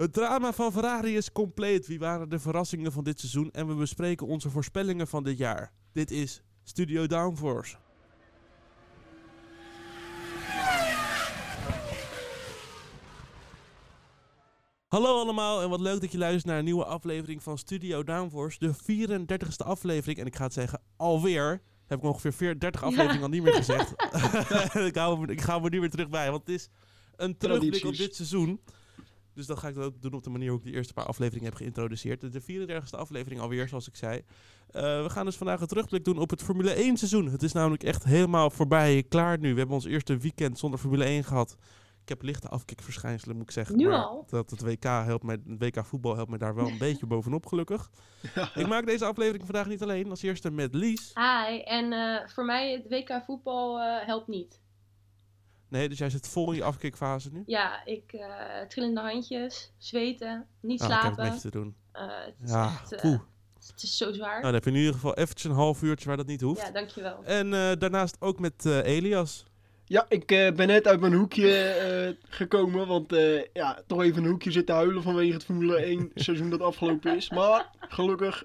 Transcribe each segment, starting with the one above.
Het drama van Ferrari is compleet. Wie waren de verrassingen van dit seizoen? En we bespreken onze voorspellingen van dit jaar. Dit is Studio Downforce. Hallo allemaal en wat leuk dat je luistert naar een nieuwe aflevering van Studio Downforce. De 34ste aflevering. En ik ga het zeggen, alweer. Heb ik ongeveer 34 afleveringen al niet meer gezegd. ik, hou, me- ik ga er nu weer terug bij, want het is een terugblik op dit seizoen. Dus dat ga ik dan ook doen op de manier hoe ik de eerste paar afleveringen heb geïntroduceerd. De 34ste aflevering alweer, zoals ik zei. Eh, we gaan dus vandaag een terugblik doen op het Formule 1 seizoen. Het is namelijk echt helemaal voorbij, klaar nu. We hebben ons eerste weekend zonder Formule 1 gehad. Ik heb lichte afkikverschijnselen, moet ik zeggen. Nu maar al? Dat het WK, helpt mij, het WK voetbal helpt mij daar wel een beetje bovenop, gelukkig. Ik maak deze aflevering vandaag niet alleen. Als eerste met Lies. Hi, en eh, voor mij het WK voetbal eh, helpt niet. Nee, dus jij zit vol in je afkikfase nu? Ja, ik eh trillende handjes, zweten, niet Nou, ik heb het slapen. met je te doen. Eh, het, is Ja, echt, eh, het is zo zwaar. Nou, dan heb je in ieder geval eventjes een half uurtje waar dat niet hoeft. ja, dankjewel. En eh, daarnaast ook met eh, Elias. Ja, ik eh, ben net uit mijn hoekje eh, gekomen, want eh, ja, toch even een hoekje zitten huilen vanwege het Formule 1 seizoen dat afgelopen is. Maar gelukkig,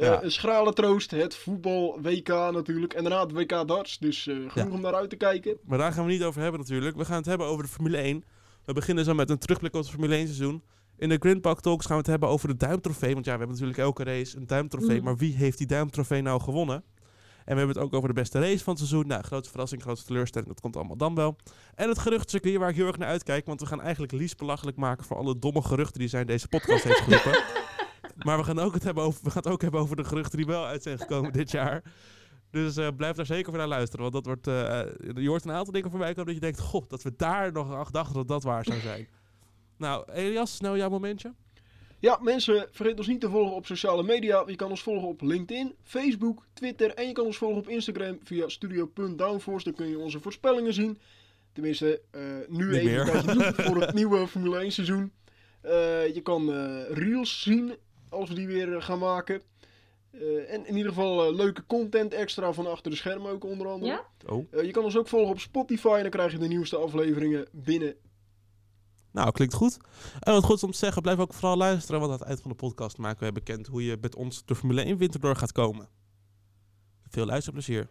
Ja. een schrale troost, het voetbal WK natuurlijk en daarna het WK darts, dus eh, genoeg Ja. om naar uit te kijken. Maar daar gaan we niet over hebben natuurlijk. We gaan het hebben over de Formule 1. We beginnen zo met een terugblik op het Formule 1 seizoen. In de Grindpak Talks gaan we het hebben over de duimtrofee. Want ja, we hebben natuurlijk elke race een duimtrofee. Mm. Maar wie heeft die duimtrofee nou gewonnen? En we hebben het ook over de beste race van het seizoen. Nou, grootste verrassing, grootste teleurstelling, dat komt allemaal dan wel. En het geruchtcircuit waar ik heel erg naar uitkijk. Want we gaan eigenlijk Lies belachelijk maken voor alle domme geruchten die zij in deze podcast heeft geroepen. Maar we gaan, ook het hebben over, we gaan het ook hebben over de geruchten die wel uit zijn gekomen dit jaar. Dus eh, blijf daar zeker voor naar luisteren. Want dat wordt, eh, je hoort een aantal dingen voorbij komen dat je denkt... Goh, dat we daar nog aan dachten dat dat waar zou zijn. nou, Elias, snel jouw momentje. Ja, mensen, vergeet ons niet te volgen op sociale media. Je kan ons volgen op LinkedIn, Facebook, Twitter en je kan ons volgen op Instagram via studio.downforce. Daar kun je onze voorspellingen zien. Tenminste, nu Niet even voor het nieuwe Formule 1 seizoen. Je kan reels zien als we die weer eh, gaan maken. Eh, en in ieder geval eh, leuke content extra van achter de schermen ook onder andere. Ja? Oh. Je kan ons ook volgen op Spotify en dan krijg je de nieuwste afleveringen binnen. Nou, klinkt goed. En wat goed is om te zeggen, blijf ook vooral luisteren. Want aan het eind van de podcast maken we bekend hoe je met ons de Formule 1 winter door gaat komen. Veel luisterplezier.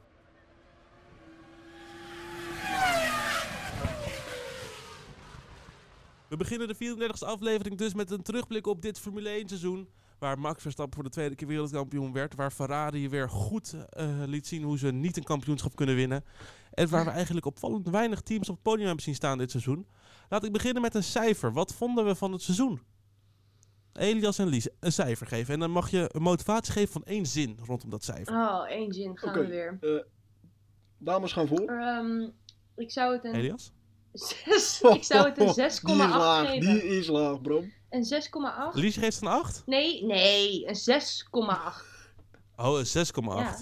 We beginnen de 34e aflevering dus met een terugblik op dit Formule 1 seizoen. Waar Max Verstappen voor de tweede keer wereldkampioen werd. Waar Ferrari weer goed eh, liet zien hoe ze niet een kampioenschap kunnen winnen. En waar we eigenlijk opvallend weinig teams op het podium hebben zien staan dit seizoen. Laat ik beginnen met een cijfer. Wat vonden we van het seizoen? Elias en Lies, een cijfer geven. En dan mag je een motivatie geven van één zin rondom dat cijfer. Oh, één zin gaan we weer. Eh, dames gaan voor. Ehm, ik zou het een Elias? 6, ik zou het een 6,8 Die is laag, geven. die is laag, Bram. Een 6,8? Lies geeft een 8? Nee, nee, een 6,8. Oh, een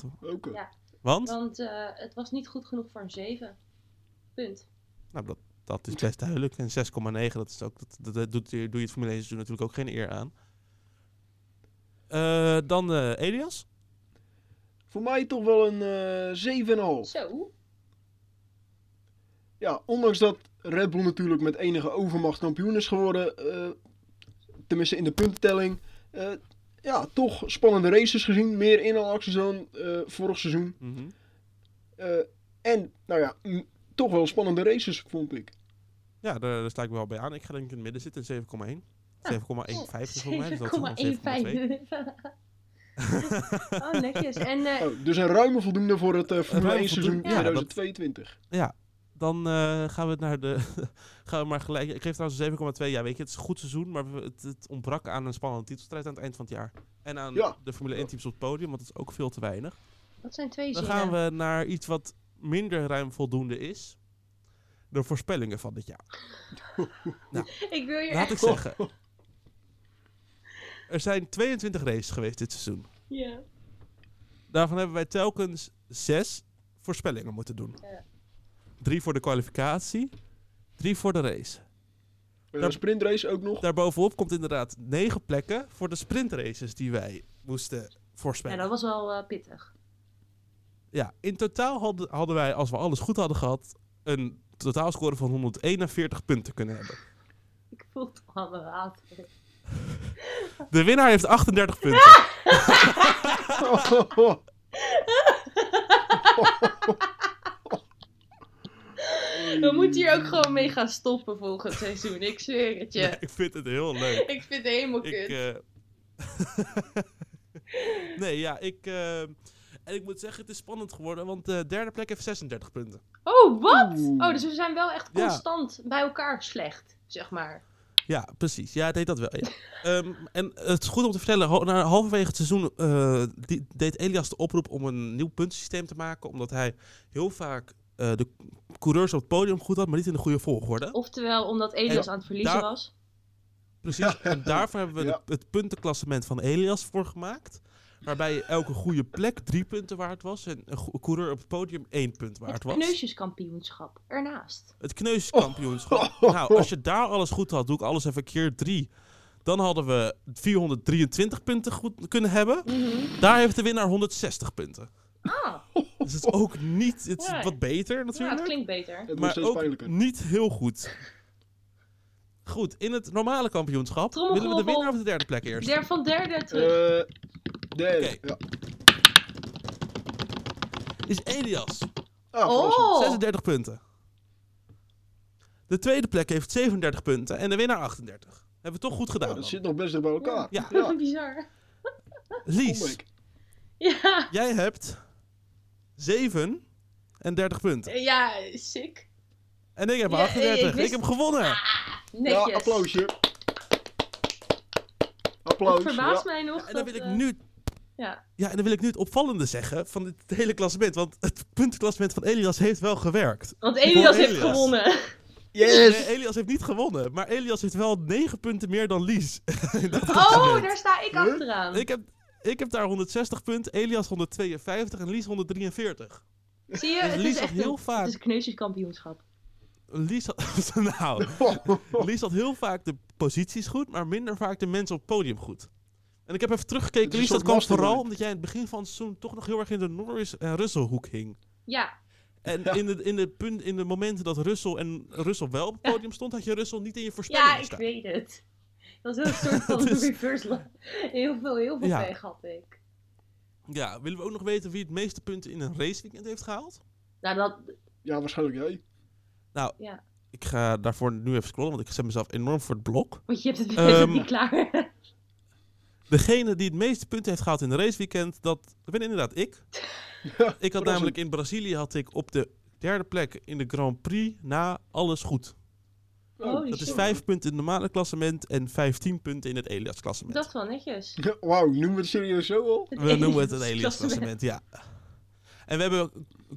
6,8. Oké. Ja. Want? Want eh, het was niet goed genoeg voor een 7. Punt. Nou, dat, dat is best duidelijk. En 6,9, dat, is ook, dat, dat, dat doet, je- doe je het Formule 1 seizoen natuurlijk ook geen eer aan. Eh, dan eh, Elias? Voor mij toch wel een eh 7,5. Zo. Ja, ondanks dat Red Bull natuurlijk met enige overmacht kampioen is geworden, eh, tenminste in de puntentelling, eh, ja, toch spannende races gezien. Meer inhaalacties dan eh, vorig seizoen. Mhm. Eh, en, nou ja, toch wel spannende races, vond ik. Ja, daar, daar sta ik wel bij aan. Ik ga denk ik in het midden zitten, 7,1. 7,15 is voor mij. dus dat is dan 7,2. 7,15. oh, netjes. En eh, Oh, dus een ruime voldoende voor het eh Formule ruime 1 seizoen voldoende, ja, dat- 2022. Ja, dan eh, gaan we naar de. gaan we maar gelijk. Ik geef trouwens een 7,2. Ja, weet je, het is een goed seizoen, maar het, het ontbrak aan een spannende titelstrijd aan het eind van het jaar. En aan Ja. de Formule 1 teams op het podium, want dat is ook veel te weinig. dat zijn twee Dan zinnen. gaan we naar iets wat minder ruim voldoende is. De voorspellingen van dit jaar. Ik wil je Laat echt... ik zeggen. Er zijn 22 races geweest dit seizoen. Ja. Daarvan hebben wij telkens zes voorspellingen moeten doen. Ja. Drie voor de kwalificatie, drie voor de race. Een Daar- sprintrace ook nog. Daarbovenop komt inderdaad negen plekken voor de sprintraces die wij moesten ja, voorspellen. dat was wel eh, pittig. Ja, in totaal hadden, hadden wij, als we alles goed hadden gehad, een totaalscore van 141 punten kunnen hebben. Ik voel het al water. De winnaar heeft 38 punten. We moeten hier ook gewoon mee gaan stoppen volgend seizoen. Ik zweer het je. Nee, ik vind het heel leuk. Ik vind het helemaal Ik, kut. eh, nee, ja, ik... eh, En ik moet zeggen, het is spannend geworden, want de derde plek heeft 36 punten. Oh, wat? Oh, dus we zijn wel echt Ja. constant bij elkaar slecht, zeg maar. Ja, precies. Ja, het deed dat wel. Ja. Ehm, en het is goed om te vertellen, na halverwege het seizoen eh, die, deed Elias de oproep om een nieuw puntensysteem te maken, omdat hij heel vaak eh, de coureurs op het podium goed had, maar niet in de goede volgorde. Oftewel, omdat Elias En aan het verliezen daar- was. Precies. En daarvoor hebben we de- het puntenklassement van Elias voor gemaakt. Waarbij elke goede plek drie punten waard was. En een coureur op het podium één punt waard Het was. kneusjeskampioenschap ernaast. Het kneusjeskampioenschap. Nou, als je daar alles goed had, doe ik alles even keer drie. Dan hadden we 423 punten goed kunnen hebben. Mhm. Daar heeft de winnaar 160 punten. Ah, Dus het is ook niet... Het is Ja. wat beter ja, het natuurlijk. klinkt beter. Het maar ook pijnlijker. niet heel goed. Goed, in het normale kampioenschap willen we de winnaar of de derde plek eerst? Der van derde terug. Eh derde. Oké. Ja. Is Elias. Ah, oh! 36 punten. De tweede plek heeft 37 punten en de winnaar 38. Hebben we toch goed gedaan. Ja, dat dan. zit nog best dicht bij elkaar. Ja. ja. Bizar. Lies. Ja, jij hebt 37 punten. ja, sick. En ik heb Ja, 38. ik Ik, wist- heb gewonnen. Netjes. Ja, applausje. Applaus. Het verbaast ja. mij nog En dan wil ik eh, nu... Ja, Ja, en dan wil ik nu het opvallende zeggen van dit hele klassement. Want het puntenklassement van Elias heeft wel gewerkt. want Elias heeft Elias. gewonnen. Yes! Nee, Elias heeft niet gewonnen. Maar Elias heeft wel 9 punten meer dan Lies. Oh, daar sta ik achteraan. Ik heb, ik heb daar 160 punten, Elias 152 en Lies 143. Zie je, Dus het Lies is had echt heel een, vaak- het is een kneusjeskampioenschap. Lies had, nou, Lies had heel vaak de posities goed, maar minder vaak de mensen op het podium goed. En ik heb even teruggekeken, Lies, dat kwam vooral omdat jij in het begin van het seizoen toch nog heel erg in de Norris en Russell hoek hing. Ja, En Ja. in, de, in, de punt, in de momenten dat Russell en Russell wel op het podium stond, had je Russell niet in je voorspellingen ja ik staan. weet het. Dat was een soort van is- reverse Heel veel, heel veel Ja. pech had ik. Ja, willen we ook nog weten wie het meeste punten in een raceweekend heeft gehaald? Nou, dat... Ja, waarschijnlijk jij. Ja, Ik ga daarvoor nu even scrollen, want ik zet mezelf enorm voor het blok. want je hebt het, Ehm, niet klaar. Degene die het meeste punten heeft gehaald in een raceweekend, dat ben inderdaad ik. Ik had namelijk in Brazilië had ik op de derde plek in de Grand Prix na alles goed. Holy Dat is shit. 5 punten in het normale klassement en 15 punten in het Elias klassement. Dat is wel netjes. Wauw, noemen we het serieus zo al? We noemen het het Elias klassement, ja. En we hebben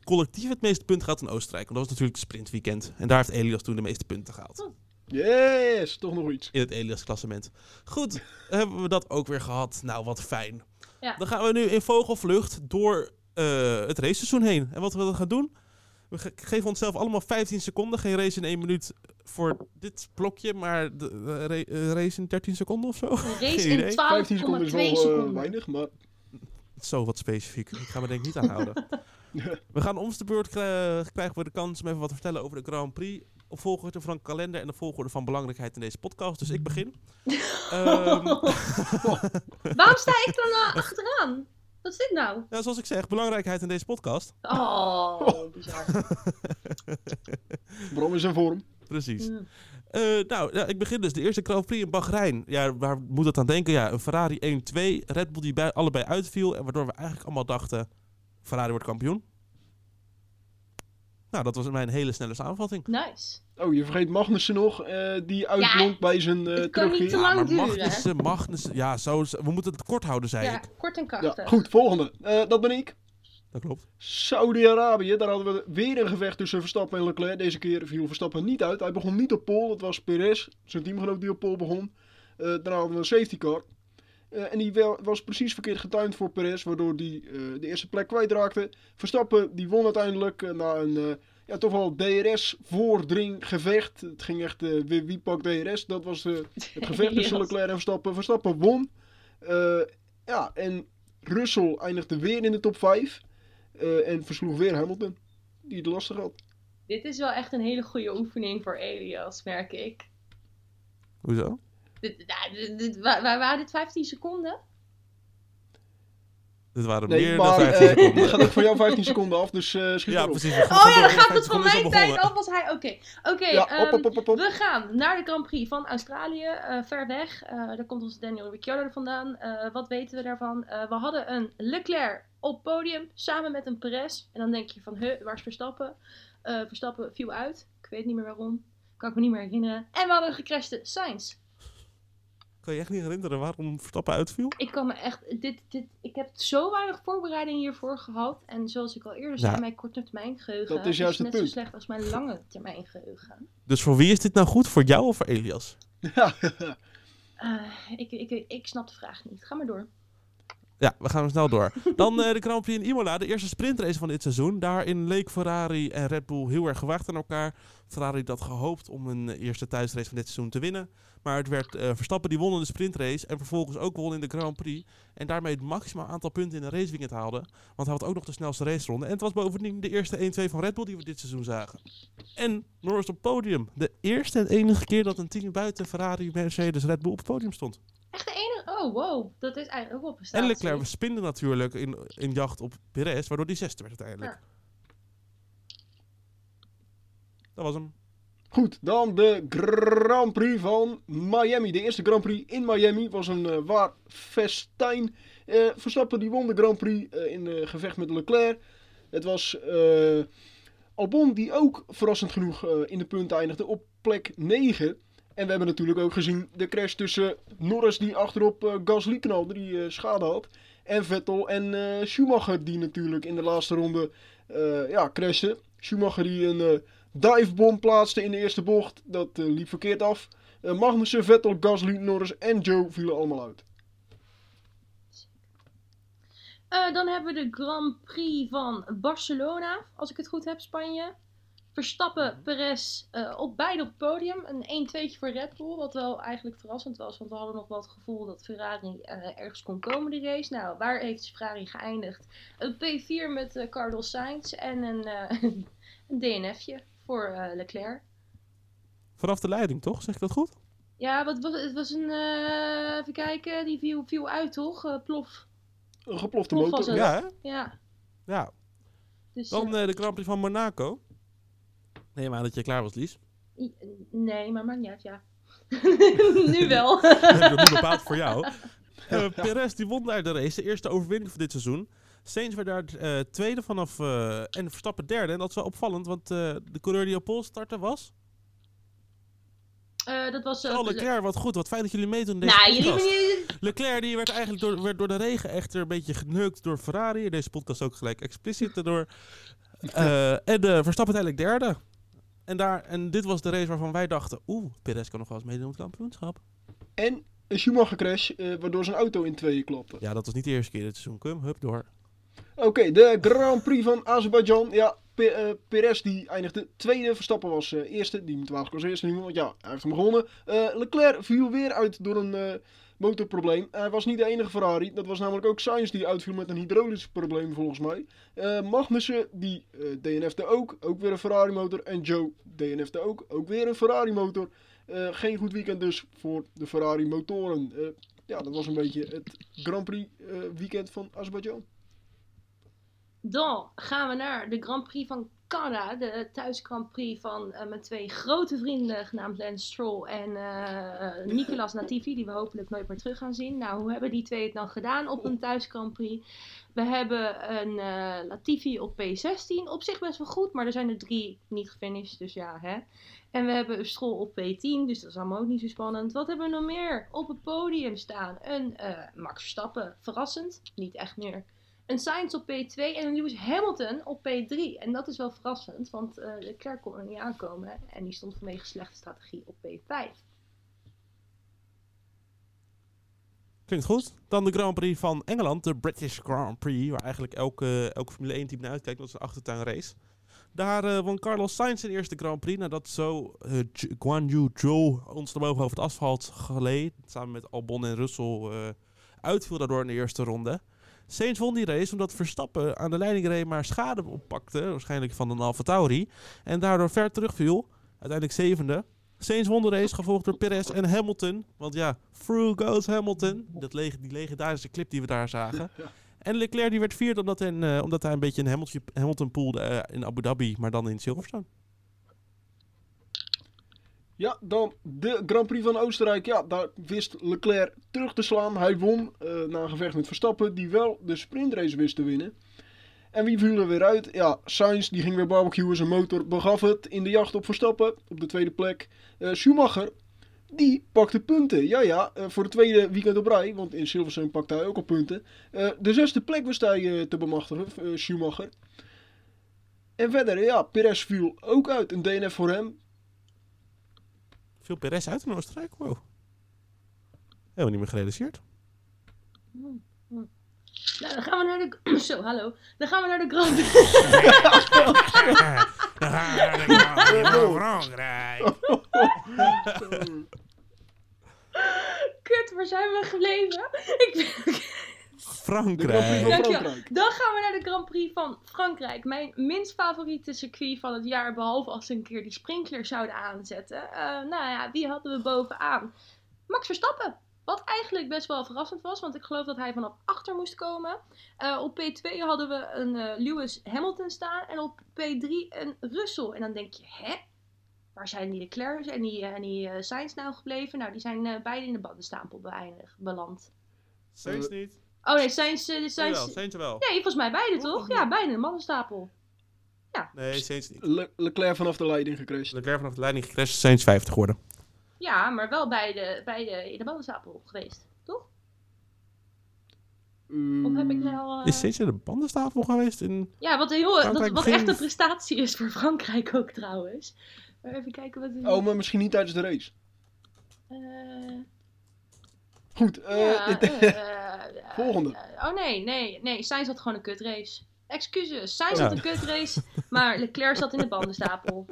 collectief het meeste punten gehad in Oostenrijk. Want dat was natuurlijk het sprintweekend. En daar heeft Elias toen de meeste punten gehaald. Yes, toch nog iets. In het Elias klassement. Goed, hebben we dat ook weer gehad. Nou, wat fijn. Ja. Dan gaan we nu in vogelvlucht door eh, het raceseizoen heen. En wat we dan gaan doen? We ge- geven onszelf allemaal 15 seconden. Geen race in 1 minuut voor dit blokje, maar de, eh, race in 13 seconden of zo. Een race Geen in idee. 15 seconden is 12,2 wel eh, seconden. weinig, maar... Zo wat specifiek. Ik ga me denk ik niet aanhouden. We gaan om de beurt kri- krijgen we de kans om even wat te vertellen over de Grand Prix. Op volgorde van kalender en de volgorde van belangrijkheid in deze podcast. Dus ik begin. Ehm, Waarom sta ik dan eh, achteraan? Wat is dit nou? ja, zoals ik zeg, belangrijkheid in deze podcast. Oh, bizar. Brom is in vorm. Precies. Mm. Eh, nou, ja, ik begin dus. De eerste Grand Prix in Bahrein. Ja, waar moet het aan denken? Ja, een Ferrari 1-2. Red Bull die bij, allebei uitviel. En waardoor we eigenlijk allemaal dachten, Ferrari wordt kampioen. Nou, dat was mijn hele snelle samenvatting. Nice. Oh, je vergeet Magnussen nog, eh, die uitblonk bij zijn eh het kan niet te lang maar duren, Magnussen, Magnussen, ja, zo, we moeten het kort houden, zei Ja, ik. kort en Ja, krachtig. goed, volgende. Eh, dat ben ik. Dat klopt. Saudi-Arabië, daar hadden we weer een gevecht tussen Verstappen en Leclerc. Deze keer viel Verstappen niet uit. Hij begon niet op pole, het was Perez, zijn teamgenoot die op pole begon. Eh daarna hadden we een safety car. Eh, en die wel, was precies verkeerd getimed voor Perez, waardoor hij de eerste plek kwijtraakte. Verstappen die won uiteindelijk eh, na een eh, ja, toch wel DRS-voordring gevecht. Het ging echt eh, wie, wie pakt DRS. Dat was eh, het gevecht tussen Yes. Leclerc en Verstappen. Verstappen won. Eh, ja, en Russell eindigde weer in de top 5. Eh, en versloeg weer Hamilton, die het lastig had. Dit is wel echt een hele goede oefening voor Elias, merk ik. Hoezo? Dit, ja, dit, dit- wa- wa- waren dit 15 seconden? Dit waren Nee, meer dan maar 15 eh, seconden. dit gaat ook voor jou 15 seconden af, dus eh schiet Ja, erop. precies. Oh ja, dan gaat 15 het van mijn tijd af als hij... Oké, oké. Ja, ehm. We gaan naar de Grand Prix van Australië, eh, ver weg. Eh, daar komt onze Daniel Ricciardo er vandaan. Eh, wat weten we daarvan? Eh, we hadden een Leclerc op podium samen met een Perez. En dan denk je van, huh, waar is Verstappen? Eh, Verstappen viel uit. Ik weet niet meer waarom. Kan ik me niet meer herinneren. En we hadden een gecrashte Sainz. Kan je echt niet herinneren waarom Verstappen uitviel? Ik kan me echt... Dit, dit, ik heb zo weinig voorbereiding hiervoor gehad. En zoals ik al eerder zei, Ja. mijn korte termijn geheugen Dat is juist het net zo slecht als mijn lange termijn geheugen. Dus voor wie is dit nou goed? Voor jou of voor Elias? Ja, Eh, ik, ik, ik snap de vraag niet. Ga maar door. Ja, we gaan snel door. Dan eh, de Grand Prix in Imola, de eerste sprintrace van dit seizoen. Daarin leek Ferrari en Red Bull heel erg gewaagd aan elkaar. Ferrari had gehoopt om een eerste thuisrace van dit seizoen te winnen. Maar het werd eh, Verstappen die won in de sprintrace en vervolgens ook won in de Grand Prix. En daarmee het maximaal aantal punten in de raceweekend haalde. Want hij had ook nog de snelste raceronde. En het was bovendien de eerste 1-2 van Red Bull die we dit seizoen zagen. En Norris op podium. De eerste en enige keer dat een team buiten Ferrari, Mercedes, Red Bull op het podium stond. Echt de enige... Oh, wow. Dat is eigenlijk ook wel En prestatie. Leclerc spinde natuurlijk in, in jacht op Perez, waardoor die zesde werd uiteindelijk. Dat was hem. Goed, dan de Grand Prix van Miami. De eerste Grand Prix in Miami was een eh, waar festijn. Eh, Verstappen die won de Grand Prix eh, in eh, gevecht met Leclerc. Het was eh, Albon die ook verrassend genoeg eh, in de punten eindigde op plek 9. En we hebben natuurlijk ook gezien de crash tussen Norris die achterop eh, Gasly knalde, die eh, schade had. En Vettel en eh, Schumacher die natuurlijk in de laatste ronde ja, crashte. Schumacher die een divebom plaatste in de eerste bocht. Dat liep verkeerd af. Magnussen, Vettel, Gasly, Norris en Joe vielen allemaal uit. Dan hebben we de Grand Prix van Barcelona, als ik het goed heb, Spanje. Verstappen, Perez eh, op beide op het podium. Een 1-2'tje voor Red Bull, wat wel eigenlijk verrassend was. Want we hadden nog wel het gevoel dat Ferrari eh, ergens kon komen de race. Nou, waar heeft Ferrari geëindigd? Een P4 met eh, Carlos Sainz en een, eh, een DNF'je voor eh, Leclerc. Vanaf de leiding, toch? Zeg ik dat goed? Ja, wat was, het was een, eh, even kijken, die viel, viel uit toch? Plof. Een geplofte Plof motor. Ja, hè? Ja, Ja. dus... Dan de Grand Prix van Monaco. Nee, maar dat je klaar was, Lies. Nee, maar maakt niet uit, ja. nu wel. Dat nu bepaald voor jou. Eh Perez die won daar de race, de eerste overwinning van dit seizoen. Sainz werd daar eh, tweede vanaf eh, en Verstappen derde. En dat is wel opvallend, want de coureur die op pol startte was... Dat was... Oh, Leclerc, wat goed. Wat fijn dat jullie meedoen in deze Nou, jullie podcast. jullie- Leclerc die werd eigenlijk door, werd door de regen echter een beetje geneukt door Ferrari. In deze podcast ook gelijk expliciet erdoor. Eh, en Verstappen uiteindelijk derde. En, daar, en dit was de race waarvan wij dachten... Oeh, Perez kan nog wel eens meedoen op het kampioenschap. En een Schumacher crash, eh, waardoor zijn auto in tweeën klapte. Ja, dat was niet de eerste keer dit seizoen. Kum, hup, door. Oké, de Grand Prix van Azerbeidzjan. Ja, Pe- eh, Perez die eindigde tweede. Verstappen was eh, eerste. Die moeten we eigenlijk als eerste want ja, hij heeft hem gewonnen. Eh, Leclerc viel weer uit door een motorprobleem. Hij was niet de enige Ferrari. Dat was namelijk ook Sainz die uitviel met een hydraulisch probleem volgens mij. Magnussen die DNF'de ook. Ook weer een Ferrari motor. En Joe DNF'de ook. Ook weer een Ferrari motor. Geen goed weekend dus voor de Ferrari motoren. Ja, dat was een beetje het Grand Prix weekend van Azerbeidzjan. Dan gaan we naar de Grand Prix van Canada. De thuis Grand Prix van eh, mijn twee grote vrienden, genaamd Lance Stroll en eh, Nicolas Latifi, die we hopelijk nooit meer terug gaan zien. Nou, hoe hebben die twee het dan gedaan op een thuis Grand Prix? We hebben een eh, Latifi op P16, op zich best wel goed, maar er zijn er drie niet gefinished, dus ja, hè. En we hebben een Stroll op P10, dus dat is allemaal ook niet zo spannend. Wat hebben we nog meer op het podium staan? Een Max Verstappen, verrassend, niet echt meer een Sainz op P2 en een Lewis Hamilton op P3. En dat is wel verrassend, want eh Leclerc kon er niet aankomen. En die stond vanwege slechte strategie op P5. Klinkt goed. Dan de Grand Prix van Engeland, de British Grand Prix, waar eigenlijk elke, elke Formule 1 team naar uitkijkt. Dat is een achtertuinrace. Daar eh, won Carlos Sainz zijn eerste Grand Prix, nadat zo eh, Guan Yu Zhou ons erboven over het asfalt gleed, samen met Albon en Russell, uitviel daardoor in de eerste ronde. Sainz won die race omdat Verstappen aan de leiding reed, maar schade oppakte, waarschijnlijk van een Alfa Tauri, en daardoor ver terugviel, uiteindelijk zevende. Sainz won de race, gevolgd door Perez en Hamilton. Want ja, through goes Hamilton. Dat die legendarische clip die we daar zagen. En Leclerc die werd vierde omdat, hij, eh, omdat hij een beetje een Hamilton, Hamilton poolde eh, in Abu Dhabi, maar dan in Silverstone. Ja, dan de Grand Prix van Oostenrijk. Ja, daar wist Leclerc terug te slaan. Hij won eh, na een gevecht met Verstappen, die wel de sprintrace wist te winnen. En wie viel er weer uit? Ja, Sainz die ging weer barbecuen, zijn motor begaf het in de jacht op Verstappen op de tweede plek. Eh, Schumacher, die pakte punten. Ja, ja, eh, voor het tweede weekend op rij, want in Silverstone pakte hij ook al punten. De zesde plek wist hij te bemachtigen, Schumacher. En verder, ja, Perez viel ook uit. Een DNF voor hem. Veel Perez uit in Oostenrijk? Wow. Helemaal niet meer gerealiseerd. Nou, dan gaan we naar de... Zo, hallo. Dan gaan we naar de Grand Prix. Kut, waar zijn we gebleven? Ik ben... De Grand Prix Frankrijk. van Dankjewel. Frankrijk. Dan gaan we naar de Grand Prix van Frankrijk. Mijn minst favoriete circuit van het jaar. Behalve als ze een keer die sprinkler zouden aanzetten. Eh, nou ja, wie hadden we bovenaan? Max Verstappen. Wat eigenlijk best wel verrassend was. Want ik geloof dat hij vanaf achter moest komen. Eh, op P2 hadden we een eh, Lewis Hamilton staan. En op P3 een Russell. En dan denk je, hè? Waar zijn die Leclerc en die, en die Sainz nou gebleven? Nou, die zijn eh, beide in de bandenstapel beëindigd, beland. Sainz niet. Oh nee, Sainz... eh, Jawel, Sainz... Sainz wel. Nee, volgens mij beide Oh, toch? Ja, beide in de bandenstapel. Nee, Sainz niet. Le- Leclerc vanaf de leiding gecrashed. Leclerc vanaf de leiding gecrashed, Sainz 50 geworden. Ja, maar wel beide, beide in de bandenstapel geweest, toch? Of heb ik nou... eh, Is Sainz in de bandenstapel geweest? In... Ja, wat, heel, dat, wat echt een prestatie is voor Frankrijk ook trouwens. Maar even kijken wat... er- Oh, maar misschien niet tijdens de race. Eh, Goed, eh, ja, eh, eh, Volgende. oh nee, nee, nee. Sainz had gewoon een kutrace. Excuses, Sainz Ja. had een kutrace, maar Leclerc zat in de bandenstapel.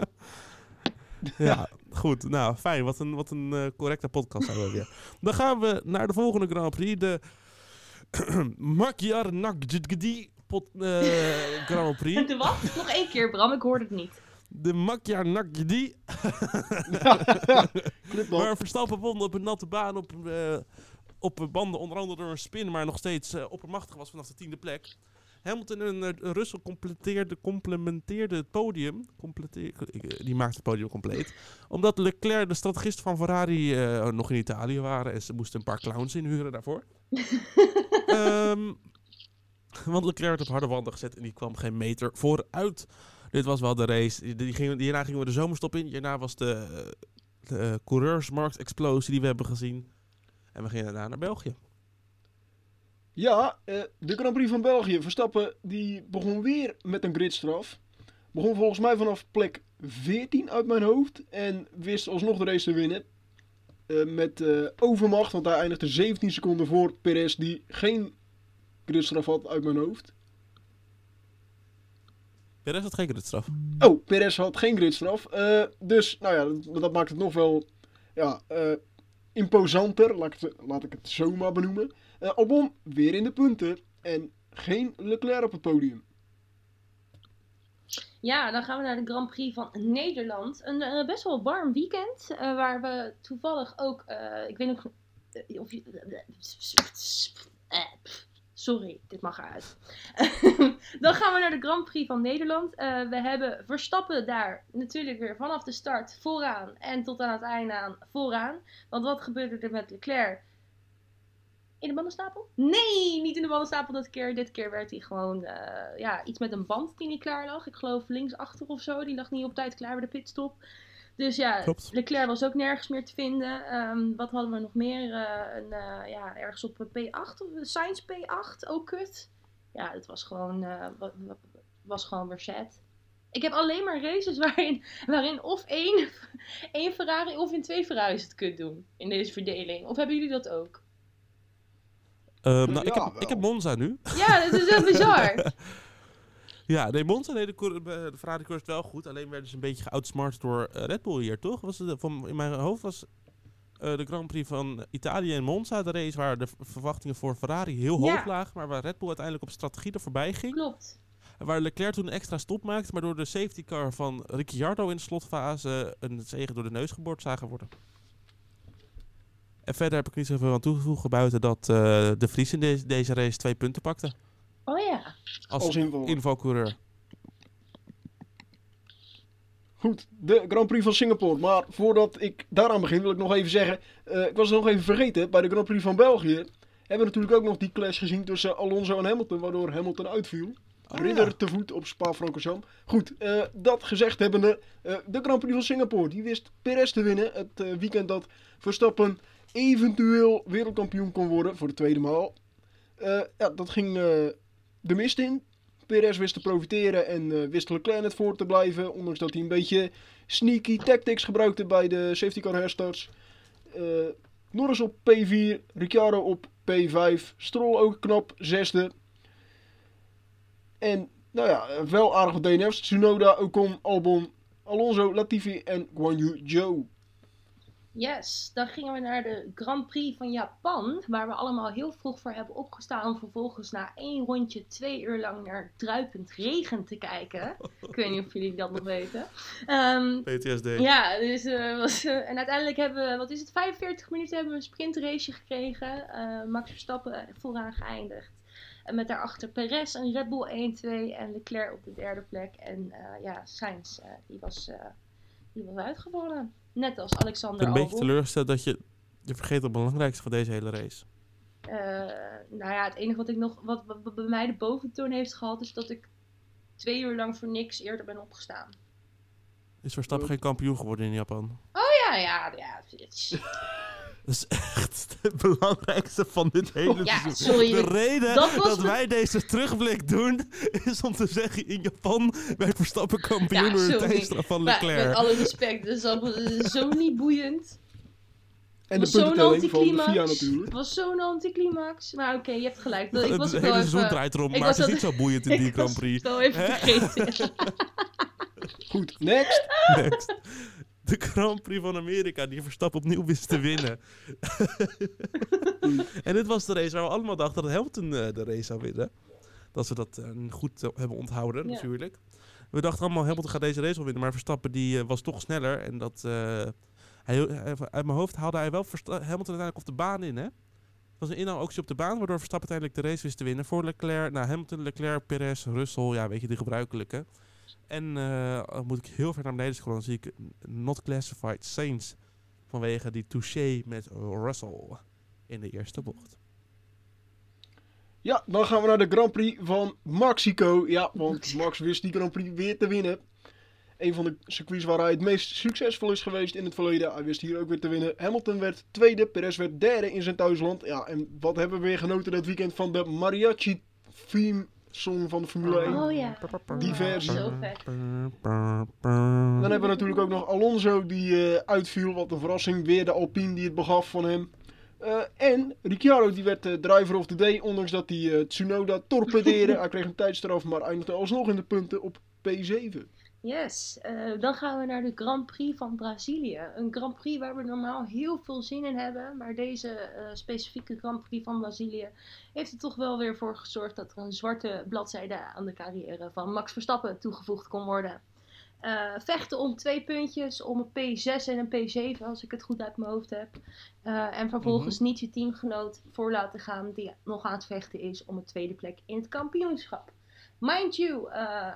Ja, goed. Nou, fijn. Wat een, wat een correcte podcast hebben we weer. Dan gaan we naar de volgende Grand Prix. De Magyar pot, eh, Grand Prix. De wat? Nog één keer, Bram, ik hoorde het niet. De Magyar Nagydi. Knipbal. Waar Verstappen won op een natte baan op, eh, op banden, onder andere door een spin, maar nog steeds eh, oppermachtig was vanaf de tiende plek. Hamilton en eh, Russell completeerde, complementeerde het podium. Completeer, eh, die maakte het podium compleet. Omdat Leclerc, de strategist van Ferrari, nog in Italië waren. En ze moesten een paar clowns inhuren daarvoor. Ehm, want Leclerc werd op harde wanden gezet en die kwam geen meter vooruit. Dit was wel de race. Die, gingen, hierna gingen we de zomerstop in. Hierna was de, de coureursmarkt-explosie die we hebben gezien. En we gingen daarna naar België. Ja, eh, de Grand Prix van België. Verstappen die begon weer met een gridstraf. Begon volgens mij vanaf plek 14 uit mijn hoofd. En wist alsnog de race te winnen. Eh, met eh, overmacht, want hij eindigde 17 seconden voor Perez, die geen gridstraf had uit mijn hoofd. Perez had geen straf. Oh, Perez had geen gridstraf. Dus, nou ja, dat, dat maakt het nog wel ja, eh, imposanter. Laat ik, het, het zo maar benoemen. Eh, Albon weer in de punten. En geen Leclerc op het podium. Ja, dan gaan we naar de Grand Prix van Nederland. Een eh, best wel warm weekend. eh, waar we toevallig ook. ik weet nog. of. Sorry, dit mag eruit. dan gaan we naar de Grand Prix van Nederland. Eh, we hebben Verstappen daar natuurlijk weer vanaf de start vooraan. En tot aan het einde aan vooraan. Want wat gebeurde er met Leclerc? In de bandenstapel? Nee, niet in de bandenstapel dit keer. Dit keer werd hij gewoon eh, ja, iets met een band die niet klaar lag. Ik geloof linksachter of zo. Die lag niet op tijd klaar bij de pitstop. Dus ja, Klopt. Leclerc was ook nergens meer te vinden. Ehm, wat hadden we nog meer? Eh, een, eh, ja, ergens op een P8 of Science P8. Ook kut. Ja, het was gewoon, eh, wa- was gewoon weer sad. Ik heb alleen maar races waarin, waarin of één, één Ferrari of in twee Ferraris het kut doen. In deze verdeling. Of hebben jullie dat ook? Ehm, nou, ik, heb, wel. ik heb Monza nu. Ja, dat is wel bizar. Ja, nee, Monza, nee, de, de Ferrari koers wel goed. Alleen werden ze een beetje geoutsmart door eh, Red Bull hier, toch? Was het, van, in mijn hoofd was eh, de Grand Prix van Italië en Monza de race waar de verwachtingen voor Ferrari heel Ja. hoog lagen. Maar waar Red Bull uiteindelijk op strategie er voorbij ging. Klopt. Waar Leclerc toen een extra stop maakte, maar door de safety car van Ricciardo in de slotfase een zegen door de neus geboord zagen worden. En verder heb ik niet zoveel aan toegevoegd buiten dat eh, de Vries in deze- deze race twee punten pakte. Oh ja. Als, invalcoureur. Goed, de Grand Prix van Singapore. Maar voordat ik daaraan begin wil ik nog even zeggen. eh, ik was het nog even vergeten. Bij de Grand Prix van België hebben we natuurlijk ook nog die clash gezien tussen Alonso en Hamilton. Waardoor Hamilton uitviel. Oh, Ridder ja. te voet op Spa-Francorchamps. Goed, eh, dat gezegd hebbende. eh de Grand Prix van Singapore. Die wist Perez te winnen. Het eh, weekend dat Verstappen eventueel wereldkampioen kon worden. Voor de tweede maal. Eh, ja, dat ging eh, de mist in. Perez wist te profiteren en eh, wist Leclerc net voor te blijven. Ondanks dat hij een beetje sneaky tactics gebruikte bij de safety car herstarts. Eh, Norris op P4, Ricciardo op P5, Stroll ook knap zesde. En nou ja, wel aardig wat DNF's. Tsunoda, Ocon, Albon, Alonso, Latifi en Guan Yu Zhou. Yes, dan gingen we naar de Grand Prix van Japan, waar we allemaal heel vroeg voor hebben opgestaan om vervolgens na één rondje twee uur lang naar druipend regen te kijken. Ik weet niet of jullie dat nog weten. Ehm, PTSD. ja, dus, eh, was, eh, en uiteindelijk hebben we, wat is het, 45 minuten hebben we een sprintrace gekregen. Eh, Max Verstappen vooraan geëindigd. En met daarachter Perez en Red Bull 1-2 en Leclerc op de derde plek. En ja, Sainz, die, was, die was uitgevallen. Net als Ik Alexander ben een beetje teleurgesteld dat je, je vergeet het belangrijkste van deze hele race. Eh, nou ja, het enige wat ik nog, wat, wat- wat bij mij de boventoon heeft gehad, is dat ik twee uur lang voor niks eerder ben opgestaan. Is Verstappen geen kampioen geworden in Japan? Ja, ja, ja. het is- Dat is echt het belangrijkste van dit hele Ja, seizoen. sorry. De reden Dat dat, was me- wij deze terugblik doen, is om te zeggen, in Japan werd Verstappen kampioen Ja, door de tijdstraf van Maar Leclerc. met alle respect, dat is allemaal zo niet boeiend. En de was zo'n de anticlimax. FIA Het was zo'n anticlimax. Maar oké, je hebt gelijk. Ik het was ook hele wel seizoen even... draait erom, ik maar was het is niet zo boeiend in die ik Grand was Prix. het wel even Hè? vergeten. Goed, next. Next. De Grand Prix van Amerika, die Verstappen opnieuw wist te winnen. en dit was de race waar we allemaal dachten dat Hamilton eh, de race zou winnen. Dat ze dat eh, goed eh, hebben onthouden, Ja. natuurlijk. We dachten allemaal, Hamilton gaat deze race wel winnen. Maar Verstappen die, was toch sneller. En dat, hij, hij- uit mijn hoofd haalde hij wel Versta- Hamilton uiteindelijk op de baan in, hè? Het was een inhaalactie op de baan, waardoor Verstappen uiteindelijk de race wist te winnen. Voor Leclerc, nou, Hamilton, Leclerc, Perez, Russell. Ja, weet je, de gebruikelijke. En eh, dan moet ik heel ver naar beneden scrollen. Dan zie ik not classified Saints. Vanwege die touché met Russell in de eerste bocht. Ja, dan gaan we naar de Grand Prix van Mexico. Ja, want Max wist die Grand Prix weer te winnen. Een van de circuits waar hij het meest succesvol is geweest in het verleden. Hij wist hier ook weer te winnen. Hamilton werd tweede, Perez werd derde in zijn thuisland. Ja, en wat hebben we weer genoten dat weekend van de mariachi theme song van de Formule 1. Oh ja. Zo vet. Dan hebben we natuurlijk ook nog Alonso die eh, uitviel. Wat een verrassing. Weer de Alpine die het begaf van hem. Eh, en Ricciardo die werd eh, driver of the day. Ondanks dat hij Tsunoda torpedeerde. hij kreeg een tijdstraf maar eindigde alsnog in de punten op P7. Yes, eh, dan gaan we naar de Grand Prix van Brazilië. Een Grand Prix waar we normaal heel veel zin in hebben. Maar deze eh, specifieke Grand Prix van Brazilië heeft er toch wel weer voor gezorgd dat er een zwarte bladzijde aan de carrière van Max Verstappen toegevoegd kon worden. Eh, vechten om twee puntjes, om een P6 en een P7 als ik het goed uit mijn hoofd heb. En vervolgens niet je teamgenoot voor laten gaan die nog aan het vechten is om een tweede plek in het kampioenschap. Mind you, eh,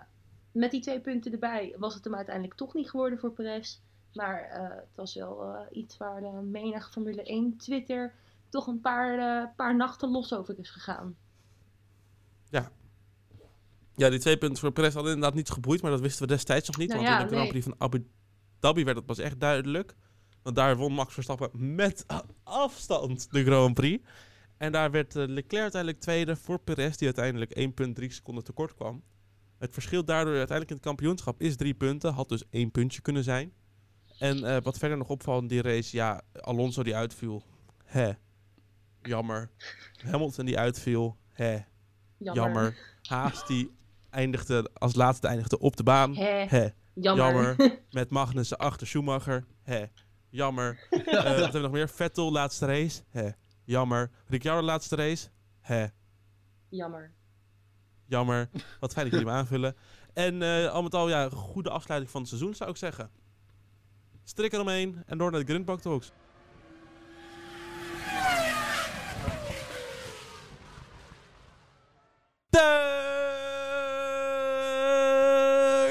met die twee punten erbij was het hem uiteindelijk toch niet geworden voor Perez. Maar eh, het was wel eh, iets waar de menig Formule 1 Twitter toch een paar, eh, paar nachten los over is gegaan. Ja, die twee punten voor Perez hadden inderdaad niet geboeid, maar dat wisten we destijds nog niet. Nou want ja, in de Grand nee. Prix van Abu Dhabi werd het pas echt duidelijk. Want daar won Max Verstappen met afstand de Grand Prix. En daar werd Leclerc uiteindelijk tweede voor Perez, die uiteindelijk 1,3 seconden tekort kwam. Het verschil daardoor uiteindelijk in het kampioenschap is drie punten. Had dus één puntje kunnen zijn. En eh, wat verder nog opvalt in die race, ja, Alonso die uitviel. Hè. Jammer. Hamilton die uitviel. Hè. Jammer. Jammer. Haas die eindigde als laatste eindigde op de baan. Hè, Hè. jammer. Jammer. Met Magnussen achter Schumacher. Hè. Jammer. Eh, wat hebben we nog meer? Vettel laatste race. Hè. Jammer. Ricciardo laatste race. Hè. jammer. Jammer. Wat fijn dat jullie me aanvullen. En eh, al met al, ja, goede afsluiting van het seizoen zou ik zeggen. Strik eromheen en door naar de Grindbak Talks. De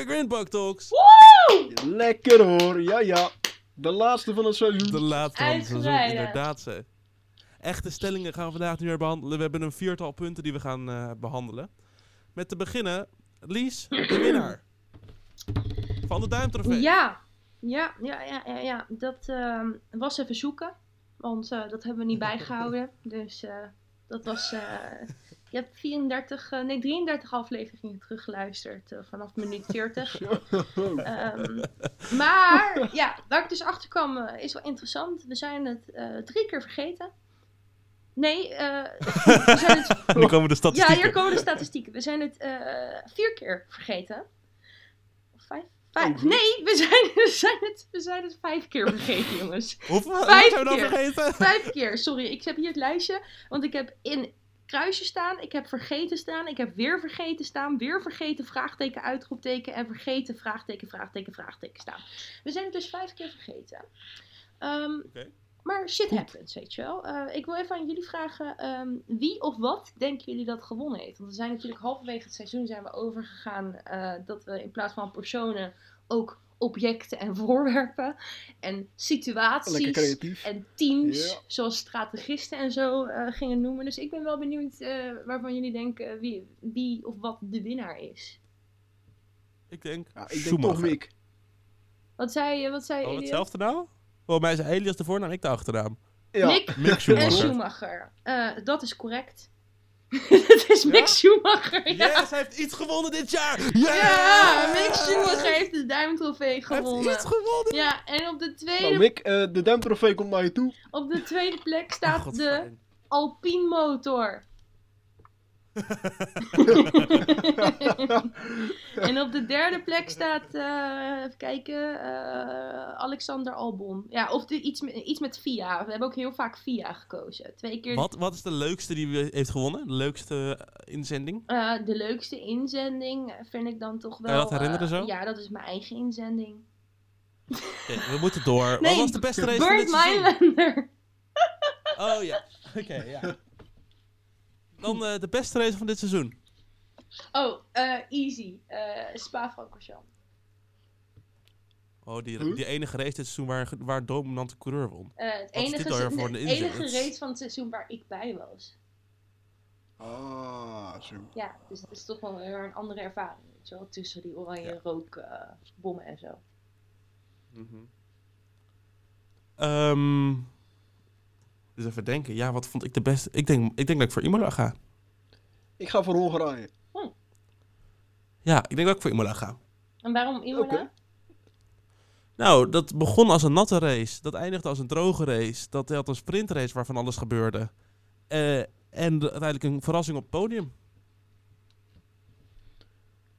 Grindbak Talks. Lekker hoor, ja ja. De laatste van het seizoen. De laatste van het seizoen, inderdaad. Ze. Echte stellingen gaan we vandaag nu weer behandelen. We hebben een viertal punten die we gaan eh, behandelen. Met te beginnen, Lies, de winnaar. Van de Duimtrofee. Ja, ja, ja, ja, ja, ja. dat ehm, was even zoeken. Want eh, dat hebben we niet bijgehouden. Dus eh, dat was. eh je hebt 34, eh, nee, 33 afleveringen teruggeluisterd vanaf minuut 40. Ehm, maar ja, waar ik dus achter kwam is wel interessant. We zijn het eh, drie keer vergeten. Nee, eh, we zijn het Nu komen de ja, hier komen de statistieken. We zijn het eh, vier keer vergeten. Of vijf? Vijf. Oh, nee, we zijn, we, zijn het, we zijn het vijf keer vergeten, jongens. Hoeveel Vijf zijn we dan keer. vergeten? Vijf keer. Sorry, ik heb hier het lijstje. Want ik heb in kruisje staan, ik heb vergeten staan, ik heb weer vergeten staan, weer vergeten, vraagteken, uitroepteken en vergeten, vraagteken, vraagteken, vraagteken staan. We zijn het dus vijf keer vergeten. Oké. Maar shit happens, weet je wel. Eh, ik wil even aan jullie vragen, ehm, wie of wat denken jullie dat gewonnen heeft? Want we zijn natuurlijk halverwege het seizoen zijn we overgegaan eh, dat we in plaats van personen ook objecten en voorwerpen en situaties en teams, zoals strategisten en zo eh, gingen noemen. Dus ik ben wel benieuwd eh, waarvan jullie denken wie, wie of wat de winnaar is. Ik denk Ja, ik denk toch Mick. Wat zei, wat zei Oh, hetzelfde nou? Volgens mij is Elias de voornaam, ik de achternaam. Ja. Mick Mick en Schumacher. Schumacher. Eh, dat is correct. Het is Mick Schumacher. Ja. Yes, hij heeft iets gewonnen dit jaar! Yes! Ja, Mick Schumacher heeft de duimtrofee Hij heeft gewonnen. iets gewonnen! Ja, en op de tweede, Nou Mick, eh, de Demtrofee komt naar je toe. op de tweede plek staat God, de. Alpine motor. en op de derde plek staat, eh, even kijken, eh, Alexander Albon. Ja, of de, iets, met, iets met VIA. We hebben ook heel vaak VIA gekozen. Twee keer Wat, wat is de leukste die we heeft gewonnen? De leukste eh, inzending? eh, de leukste inzending vind ik dan toch wel... je dat herinneren zo? ja, dat is mijn eigen inzending. Oké, we moeten door. Wat Nee, was de beste race seizoen? Mijnlander. Oh ja, oké, ja. Dan eh, de beste race van dit seizoen. Oh, eh, easy. Eh Spa-Francorchamps. Oh, die, Huh? die enige race dit seizoen waar, waar dominante coureur won. Eh, het enige, de enige race van het seizoen waar ik bij was. Ah, zo. Ja, dus het is toch wel weer een andere ervaring. Weet je wel? Tussen die oranje Ja. rookbommen en zo. Ehm, dus even denken. Ja, wat vond ik de beste? Ik denk, ik denk dat ik voor Imola ga. Ik ga voor Hongarije. Ja, ik denk dat ik voor Imola ga. En waarom Imola? Nou, dat begon als een natte race. Dat eindigde als een droge race. Dat had een sprintrace waarvan alles gebeurde. Eh, en de- uiteindelijk een verrassing op het podium.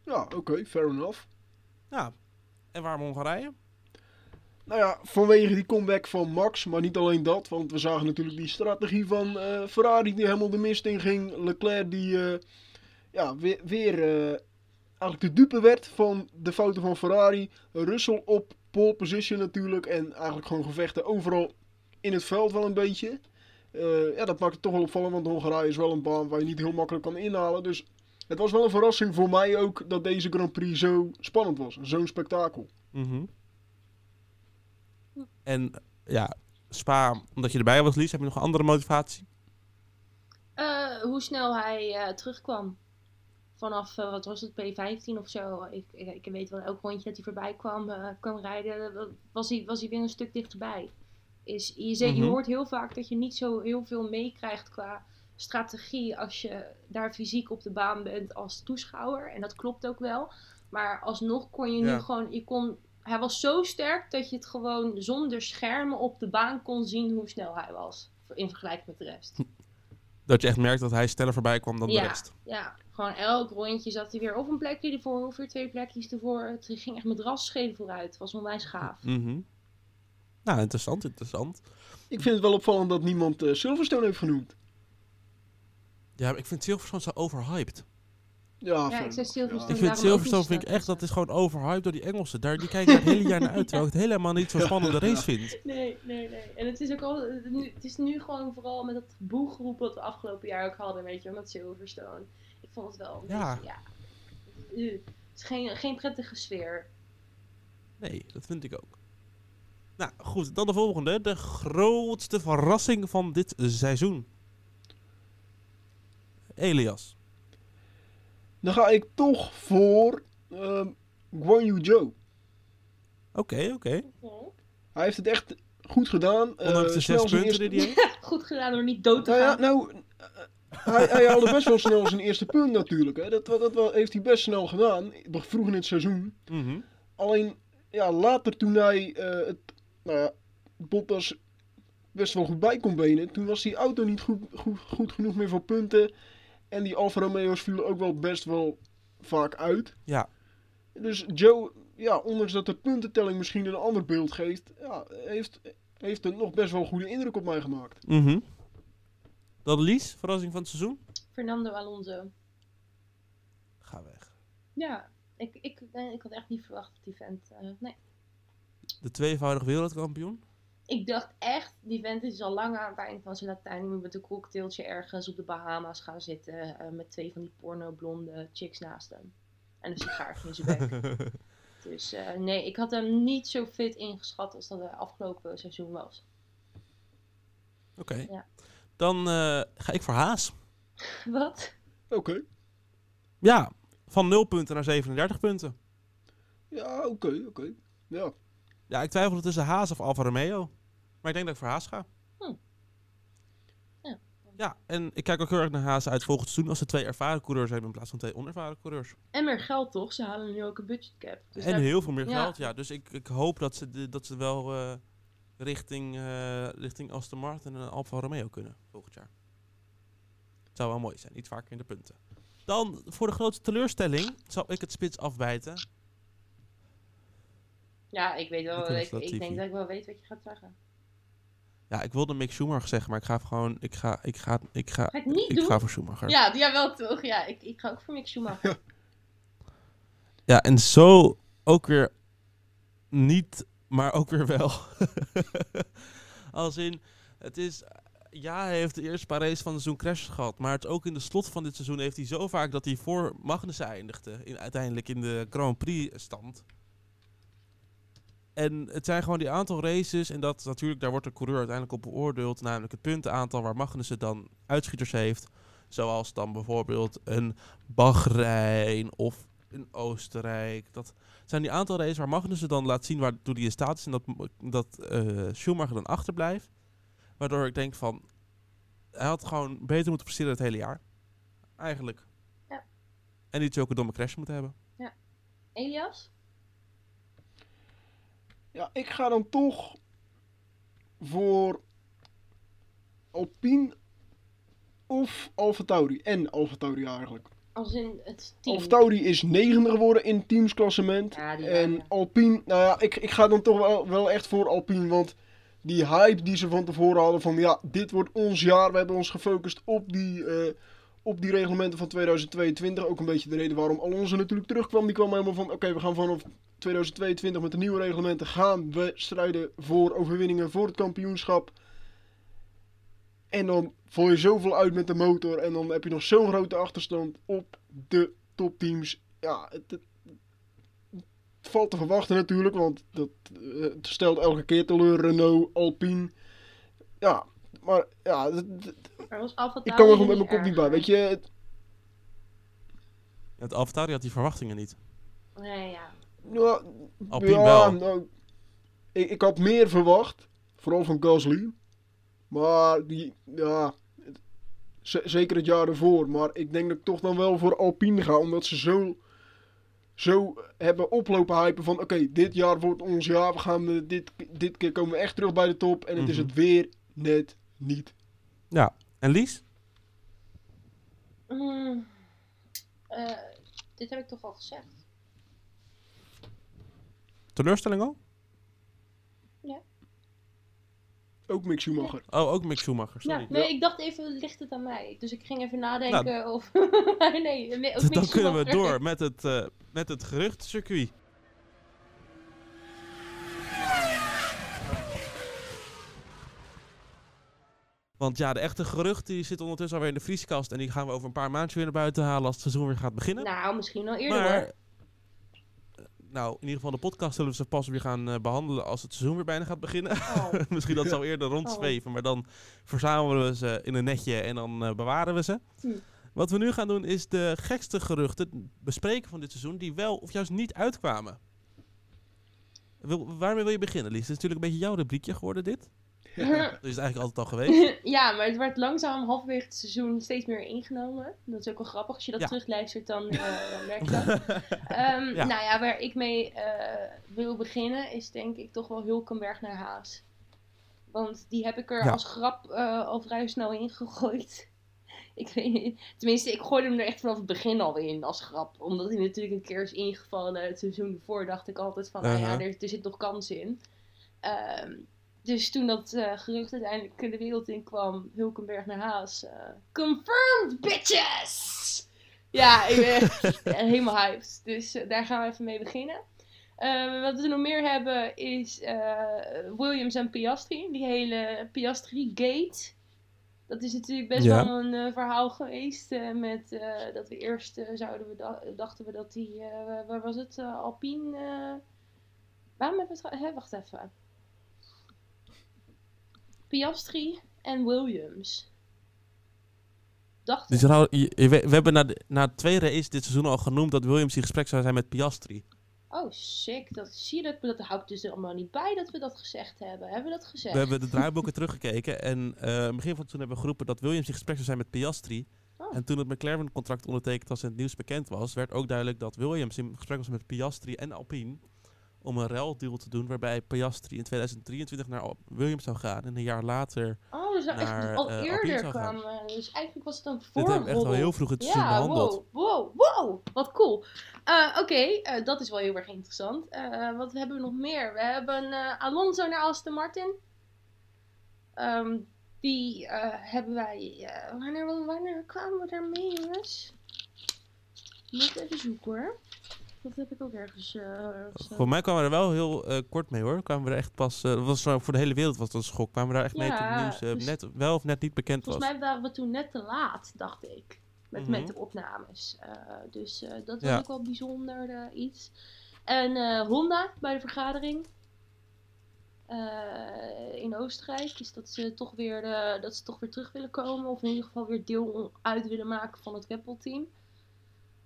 Ja, oké, fair enough. Ja. En waarom Hongarije? Nou ja, vanwege die comeback van Max, maar niet alleen dat. Want we zagen natuurlijk die strategie van eh, Ferrari die helemaal de mist in ging. Leclerc die eh, ja, weer, weer eh, eigenlijk de dupe werd van de fouten van Ferrari. Russell op pole position natuurlijk. En eigenlijk gewoon gevechten overal in het veld wel een beetje. Ja, dat maakt het toch wel opvallend, want Hongarije is wel een baan waar je niet heel makkelijk kan inhalen. Dus het was wel een verrassing voor mij ook dat deze Grand Prix zo spannend was. Zo'n spektakel. Mhm. En ja, Spa, omdat je erbij was, Lies, heb je nog een andere motivatie? Eh, hoe snel hij eh, terugkwam. Vanaf, eh, wat was het, P15 of zo. Ik, ik, ik weet wel, elk rondje dat hij voorbij kwam, kwam rijden, was hij, was hij weer een stuk dichterbij. Is, je, zegt- je Mhm. hoort heel vaak dat je niet zo heel veel meekrijgt qua strategie als je daar fysiek op de baan bent als toeschouwer. En dat klopt ook wel. Maar alsnog kon je Ja. nu gewoon, je kon, hij was zo sterk dat je het gewoon zonder schermen op de baan kon zien hoe snel hij was. In vergelijking met de rest. Dat je echt merkt dat hij sneller voorbij kwam dan de rest. Ja, gewoon elk rondje zat hij weer of een plekje ervoor of weer twee plekjes ervoor. Het ging echt met rasscheden vooruit. Het was onwijs gaaf. Mhm. Nou, interessant, interessant. Ik vind het wel opvallend dat niemand eh, Silverstone heeft genoemd. Ja, maar ik vind Silverstone zo overhyped. Ja, Ja, ik. Silverstone. Ik vind Silverstone vind ik echt, dat is gewoon overhyped door die Engelsen. Daar, die kijken het hele jaar naar uit, terwijl ik het helemaal niet zo'n spannende race vind. Nee, nee, nee. En het is ook al, nu, het is nu gewoon vooral met dat boegeroep wat we afgelopen jaar ook hadden, weet je, met Silverstone. Ik vond het wel Ja. beetje, ja. Het is geen, geen prettige sfeer. Nee, dat vind ik ook. Nou, goed, dan de volgende. De grootste verrassing van dit seizoen. Elias. Dan ga ik toch voor ehm Guan Yu Zhou. Oké, oké. Hij heeft het echt goed gedaan. Ondanks Eh, de snel zes punten eerste- die hij heeft. Goed gedaan door niet dood te Nou ja, gaan. nou, eh, hij, hij haalde best wel snel zijn eerste punt natuurlijk. Hè. Dat, dat, wel- heeft hij best snel gedaan, vroeg in het seizoen. Mhm. Alleen, ja, later toen hij eh, het, nou ja, Bottas best wel goed bij kon benen, toen was die auto niet goed, goed, goed genoeg meer voor punten. En die Alfa Romeo's vielen ook wel best wel vaak uit. Ja. Dus Joe, ja, ondanks dat de puntentelling misschien een ander beeld geeft, ja, heeft, heeft het nog best wel een goede indruk op mij gemaakt. Mhm. Dan Lies, verrassing van het seizoen. Fernando Alonso. Ga weg. Ja, ik, ik, eh, ik had echt niet verwacht dat die vent. eh, nee. De tweevoudig wereldkampioen. Ik dacht echt, die vent is al lang aan het eind van zijn Latijn. Die moet met een cocktailtje ergens op de Bahama's gaan zitten. eh, met twee van die porno-blonde chicks naast hem. En een sigaartje in zijn bek. Dus eh, nee, ik had hem niet zo fit ingeschat als dat de afgelopen seizoen was. Oké. Ja. Dan eh, ga ik voor Haas. Wat? Oké. Ja, van 0 punten naar 37 punten. Ja, oké, oké. Ja. Ja, ik twijfelde tussen Haas of Alfa Romeo. Maar ik denk dat ik voor Haas ga. Hm. Ja. Ja, en ik kijk ook heel erg naar Haas uit volgend seizoen als ze twee ervaren coureurs hebben in plaats van twee onervaren coureurs. En meer geld toch? Ze halen nu ook een budgetcap. Dus en daar- heel veel meer ja. geld, ja. Dus ik, ik hoop dat ze, de- dat ze wel eh, richting, eh, richting Aston Martin en Alfa Romeo kunnen volgend jaar. Het zou wel mooi zijn, iets vaker in de punten. Dan, voor de grootste teleurstelling, zal ik het spits afbijten. Ja, ik weet wel. Ik, ik denk dat ik wel weet wat je gaat zeggen. Ja, ik wilde Mick Schumacher zeggen, maar ik ga gewoon, ik ga, ik ga, ik ga, Ga ik niet ik doen? ga voor Schumacher. Ja, ja, wel toch? Ja, ik, ik ga ook voor Mick Schumacher. Ja, en zo ook weer niet, maar ook weer wel. Als in, het is, ja, hij heeft de eerste paar races van het seizoen crashes gehad, maar het ook in de slot van dit seizoen heeft hij zo vaak dat hij voor Magnussen eindigde, in, uiteindelijk in de Grand Prix stand. En het zijn gewoon die aantal races en dat natuurlijk, daar wordt de coureur uiteindelijk op beoordeeld, namelijk het puntenaantal waar Magnussen dan uitschieters heeft. Zoals dan bijvoorbeeld een Bahrein of in Oostenrijk. Dat zijn die aantal races waar Magnussen dan laat zien waartoe hij in staat is. En dat, dat eh, Schumacher dan achterblijft. Waardoor ik denk van... Hij had gewoon beter moeten presteren het hele jaar. Eigenlijk. Ja. En niet zulke domme crash moeten hebben. Elias? Ja, ik ga dan toch voor Alpine of Alfa Tauri. En Alfa Tauri eigenlijk. Als in het team. Alfa Tauri is negende geworden in het teamsklassement. Ja, en Alpine, nou ja, ik, ik ga dan toch wel, wel echt voor Alpine. Want die hype die ze van tevoren hadden van ja, dit wordt ons jaar. We hebben ons gefocust op die, eh, op die reglementen van 2022. Ook een beetje de reden waarom Alonso natuurlijk terugkwam. Die kwam helemaal van oké, we gaan vanaf 2022 met de nieuwe reglementen gaan we strijden voor overwinningen voor het kampioenschap. En dan val je zoveel uit met de motor en dan heb je nog zo'n grote achterstand op de topteams. Ja, het, valt te verwachten natuurlijk, want dat eh, het stelt elke keer teleur Renault, Alpine. Ja, maar ja, het- het- was ik kan er gewoon met mijn kop niet bij. Weet je, het- Het Alfa Tauri had die verwachtingen niet. Nee, ja. ja, Alpine ja, wel. nou, ik, ik had meer verwacht, vooral van Gasly. Maar die, ja, het- zeker het jaar ervoor. Maar ik denk dat ik toch dan wel voor Alpine ga, omdat ze zo, zo hebben oplopen hypen van... Oké, dit jaar wordt ons jaar, we gaan eh, dit, dit keer komen we echt terug bij de top. En het is Mhm. het weer net niet. Ja. En Lies? Mm, eh, dit heb ik toch al gezegd. Teleurstelling al? Ook Mick Schumacher. Oh, ook Mick Schumacher, sorry. Ja, nee, ik dacht even, ligt het aan mij? Dus ik ging even nadenken Nou, of... nee, nee, ook Dan Mick kunnen we door met het, eh met het geruchtcircuit. Want ja, de echte geruchten die zitten ondertussen alweer in de vrieskast. En die gaan we over een paar maandjes weer naar buiten halen als het seizoen weer gaat beginnen. Nou, misschien al eerder maar, eh, nou, in ieder geval de podcast zullen we ze pas weer gaan eh, behandelen als het seizoen weer bijna gaat beginnen. Oh. Misschien dat ze al eerder rondzweven, maar dan verzamelen we ze in een netje en dan eh, bewaren we ze. Hm. Wat we nu gaan doen is de gekste geruchten bespreken van dit seizoen die wel of juist niet uitkwamen. Wil, waarmee wil je beginnen, Lies? Het is natuurlijk een beetje jouw rubriekje geworden, dit. Dat is het eigenlijk altijd al geweest. ja, maar het werd langzaam halverwege het seizoen steeds meer ingenomen. Dat is ook wel grappig. Als je dat Ja. terugluistert, dan eh, dan merk je dat. Ehm, Ja. Nou ja, waar ik mee eh, wil beginnen is denk ik toch wel Hulkenberg naar Haas. Want die heb ik er Ja. als grap eh, al vrij snel in gegooid. Ik weet niet, tenminste, ik gooide hem er echt vanaf het begin al in als grap. Omdat hij natuurlijk een keer is ingevallen. Het seizoen ervoor dacht ik altijd van, nou ja, Uh-huh. er, er zit nog kans in. Ehm, dus toen dat eh, gerucht uiteindelijk de wereld in kwam, Hulkenberg naar Haas. eh, confirmed, bitches! Ja, ik ben echt helemaal hyped. Dus eh, daar gaan we even mee beginnen. Eh, wat we nog meer hebben is eh, Williams en Piastri. Die hele Piastri-gate. Dat is natuurlijk best Ja. wel een eh, verhaal geweest. eh, met eh, dat we eerst eh, zouden we da- dachten we dat die. eh, waar was het? Eh, Alpine. eh, waarom hebben we het. Hè, wacht even. Piastri en Williams. Dacht Dus je we, we hebben na, de, na twee races dit seizoen al genoemd dat Williams in gesprek zou zijn met Piastri. Oh, sick. Dat, zie je dat? Dat houdt dus allemaal niet bij dat we dat gezegd hebben. Hebben we dat gezegd? We hebben de draaiboeken teruggekeken en in het begin van seizoen hebben we geroepen dat Williams in gesprek zou zijn met Piastri. Oh. En toen het McLaren-contract ondertekend was en het nieuws bekend was, werd ook duidelijk dat Williams in gesprek was met Piastri en Alpine om een ruildeal te doen waarbij Piastri in 2023 naar Williams zou gaan en een jaar later. Oh, dus echt naar, al eh, eerder zou gaan. kwam. eh, dus eigenlijk was het een Dit hebben we echt al heel vroeg het seizoen Ja, behandeld. wow, wow, wow. Wat cool. Eh, Oké, dat is wel heel erg interessant. Wat hebben we nog meer? We hebben Alonso naar Aston Martin. Ehm, die hebben wij... wanneer, wanneer kwamen we daarmee, jongens? Moet even zoeken hoor. Dat heb ik ook ergens... ergens, eh, Voor mij kwamen we er wel heel eh, kort mee hoor. Kwamen we er echt pas. eh, was voor de hele wereld was dat een schok. Kwamen we daar echt mee Ja, toen het nieuws dus- net, wel of net niet bekend was. Volgens mij waren we toen net te laat, dacht ik. Met, Mhm. met de opnames. Dus dat was Ja. ook wel bijzonder iets. En Honda bij de vergadering. in Oostenrijk is dat ze, toch weer, dat ze toch weer terug willen komen. Of in ieder geval weer deel uit willen maken van het Red Bull team.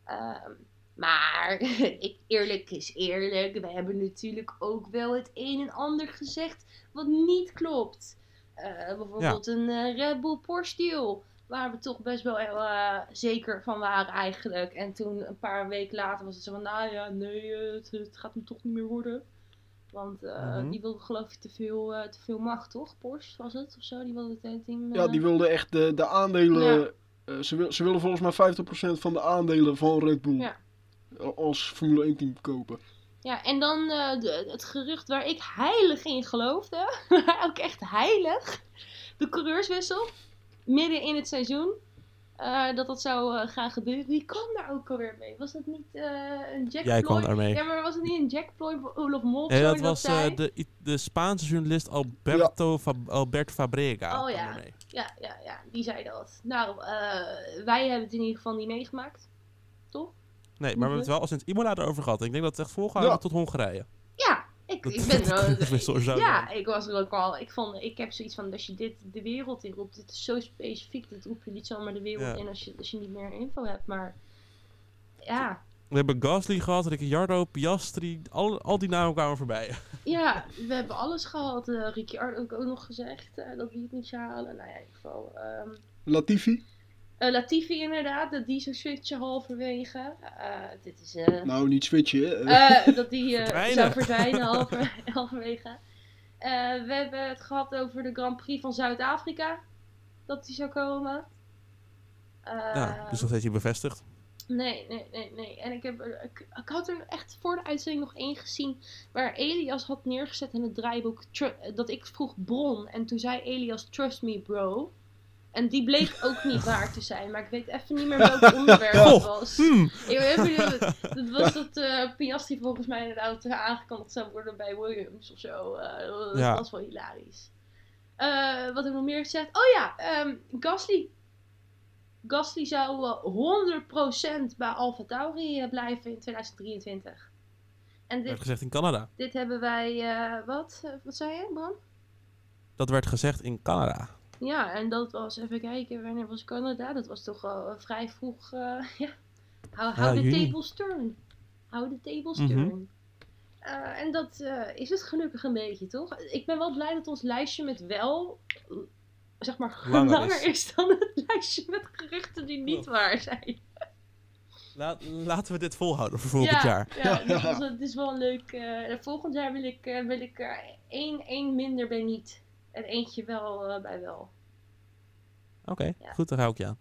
Ehm, maar ik, eerlijk is eerlijk. We hebben natuurlijk ook wel het een en ander gezegd wat niet klopt. Eh, bijvoorbeeld een eh, Red Bull Porsche deal. Waar we toch best wel eh, zeker van waren eigenlijk. En toen een paar weken later was het zo van, nou ja, nee, het, het gaat hem toch niet meer worden. Want eh, Mhm. die wilde geloof ik te veel, eh, te veel macht, toch? Porsche was het of zo? Die wilde het hele team... Ja, die wilde echt de, de aandelen. Ja. eh, ze, wil, ze willen volgens mij 50% van de aandelen van Red Bull Ja. Als Formule 1 team kopen. Ja, en dan eh, de- het gerucht waar ik heilig in geloofde. ook echt heilig. De coureurswissel. Midden in het seizoen. eh, dat dat zou eh, gaan gebeuren. Wie kwam daar ook alweer mee? Was dat niet eh, een Jack Jij kwam daarmee. Ja, maar was het niet een Jack Ploy of Olaf Mol? Nee, dat was eh, de, de Spaanse journalist Alberto Fab- Albert Fabrega. Oh, ja. Ja, ja, ja, die zei dat. Nou, eh, wij hebben het in ieder geval niet meegemaakt. Toch? Nee, maar we hebben het wel al sinds Imola erover gehad. En ik denk dat het echt volgehouden Ja. tot Hongarije. Ja, ik, Dat- ik ben dat er zo. Ja, ik was er ook al. Ik, vond, ik heb zoiets van: als je dit de wereld in roept, dit is zo specifiek. Dat roep je niet zomaar de wereld Ja. in als je, als je niet meer info hebt. Maar ja, We hebben Gasly gehad, Ricciardo, Piastri. Al, al die namen kwamen voorbij. ja we hebben alles gehad. Uh, Ricciardo ook, ook nog gezegd eh, dat hij het niet zou halen. Nou ja, in ieder geval. ehm, Latifi? Eh, Latifi inderdaad, dat die zou switchen halverwege. Eh, dit is. eh, Nou, niet switchen. dat die eh, Verdwijnen. zou verdwijnen halver, halverwege. Eh, we hebben het gehad over de Grand Prix van Zuid-Afrika. Dat die zou komen. Eh, ja, dus nog steeds niet bevestigd. Nee, nee, nee, nee. En ik, heb, ik, ik had er echt voor de uitzending nog één gezien waar Elias had neergezet in het draaiboek dat ik vroeg bron. En toen zei Elias, trust me bro. En die bleek ook niet waar te zijn, maar ik weet even niet meer welk onderwerp het was. Hmm. Ik weet niet, dat, dat was dat Piastri volgens mij inderdaad eh, aangekondigd zou worden bij Williams of zo. Eh, dat Ja. was wel hilarisch. Eh, wat heb ik nog meer gezegd? Oh ja, ehm Gasly. Gasly zou eh, 100% bij Alfa Tauri blijven in 2023. En werd dit, gezegd in Canada. dit hebben wij, wat? Wat zei je, Bram? Dat werd gezegd in Canada. Ja, en dat was, even kijken, wanneer was Canada? Dat was toch al eh, vrij vroeg, eh, ja. Hou, hou Ja, de juni. tables turn. Hou de tables Mhm. turn. Eh, en dat is het gelukkig een beetje, toch? Ik ben wel blij dat ons lijstje met wel, zeg maar, Langer langer, is. is. dan het lijstje met geruchten die niet Oh. waar zijn. Laat, laten we dit volhouden voor volgend ja, jaar. Ja, dus het is- het is wel leuk. volgend jaar wil ik, wil ik er één, één minder bij niet. En eentje wel eh, bij wel. Oké, Ja. goed, daar hou ik je aan.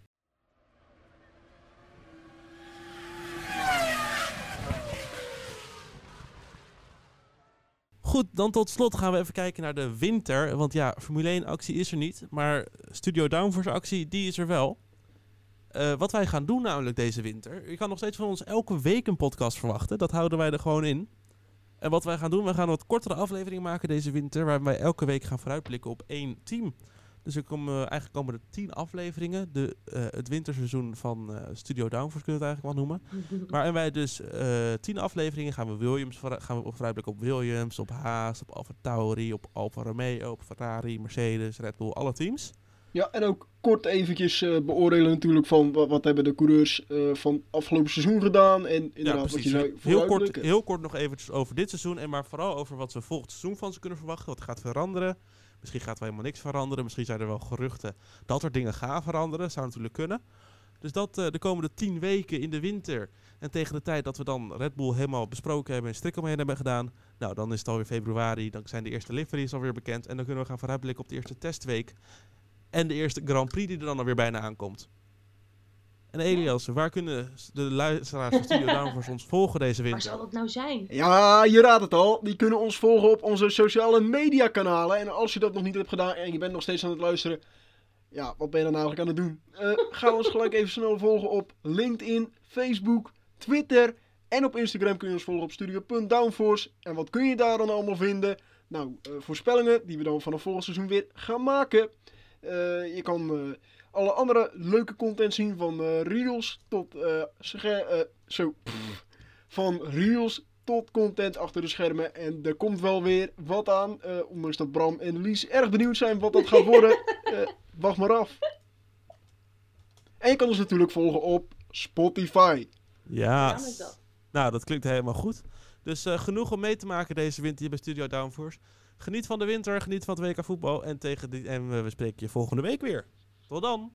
Goed, dan tot slot gaan we even kijken naar de winter. Want ja, Formule 1 actie is er niet. Maar Studio Downforce actie, die is er wel. Eh, wat wij gaan doen namelijk deze winter. Je kan nog steeds van ons elke week een podcast verwachten. Dat houden wij er gewoon in. En wat wij gaan doen, we gaan een wat kortere aflevering maken deze winter. Waar wij elke week gaan vooruitblikken op één team. Dus er komen, eh, eigenlijk komen er tien afleveringen. De, eh, het winterseizoen van eh, Studio Downforce kunnen we het eigenlijk wel noemen. Waarin wij dus tien afleveringen gaan we Williams gaan we vooruitblikken op Williams, op Haas, op Alfa Tauri, op Alfa Romeo, op Ferrari, Mercedes, Red Bull, alle teams. Ja, en ook kort eventjes eh, beoordelen natuurlijk van wat, wat hebben de coureurs eh, van afgelopen seizoen gedaan. En inderdaad, wat je zei, heel, kort, heel kort nog eventjes over dit seizoen en maar vooral over wat we volgend seizoen van ze kunnen verwachten. Wat gaat veranderen. Misschien gaat er helemaal niks veranderen. Misschien zijn er wel geruchten dat er dingen gaan veranderen. Zou natuurlijk kunnen. Dus dat eh, de komende tien weken in de winter. En tegen de tijd dat we dan Red Bull helemaal besproken hebben en strik omheen hebben gedaan. Nou, dan is het alweer februari. Dan zijn de eerste liveries alweer bekend. En dan kunnen we gaan vooruitblikken op de eerste testweek. En de eerste Grand Prix die er dan alweer bijna aankomt. En Elias, waar kunnen de luisteraars van Studio Downforce ons volgen deze Waar winter? zal dat nou zijn? Ja, je raadt het al. Die kunnen ons volgen op onze sociale media kanalen. En als je dat nog niet hebt gedaan en je bent nog steeds aan het luisteren. Ja, wat ben je dan eigenlijk aan het doen? Eh, ga ons gelijk even snel volgen op LinkedIn, Facebook, Twitter. En op Instagram kun je ons volgen op studio.downforce. En wat kun je daar dan allemaal vinden? Nou, eh, voorspellingen die we dan vanaf volgend seizoen weer gaan maken. Eh, je kan eh, alle andere leuke content zien van eh reels tot eh, eh, zo, pff, van reels tot content achter de schermen. En er komt wel weer wat aan. eh, ondanks dat Bram en Lies erg benieuwd zijn wat dat gaat worden. Eh, wacht maar af. En je kan ons natuurlijk volgen op Spotify. Ja, nou dat klinkt helemaal goed. Dus eh, genoeg om mee te maken deze winter hier bij Studio Downforce. Geniet van de winter, geniet van het WK voetbal en, tegen die, en we spreken je volgende week weer. Tot dan!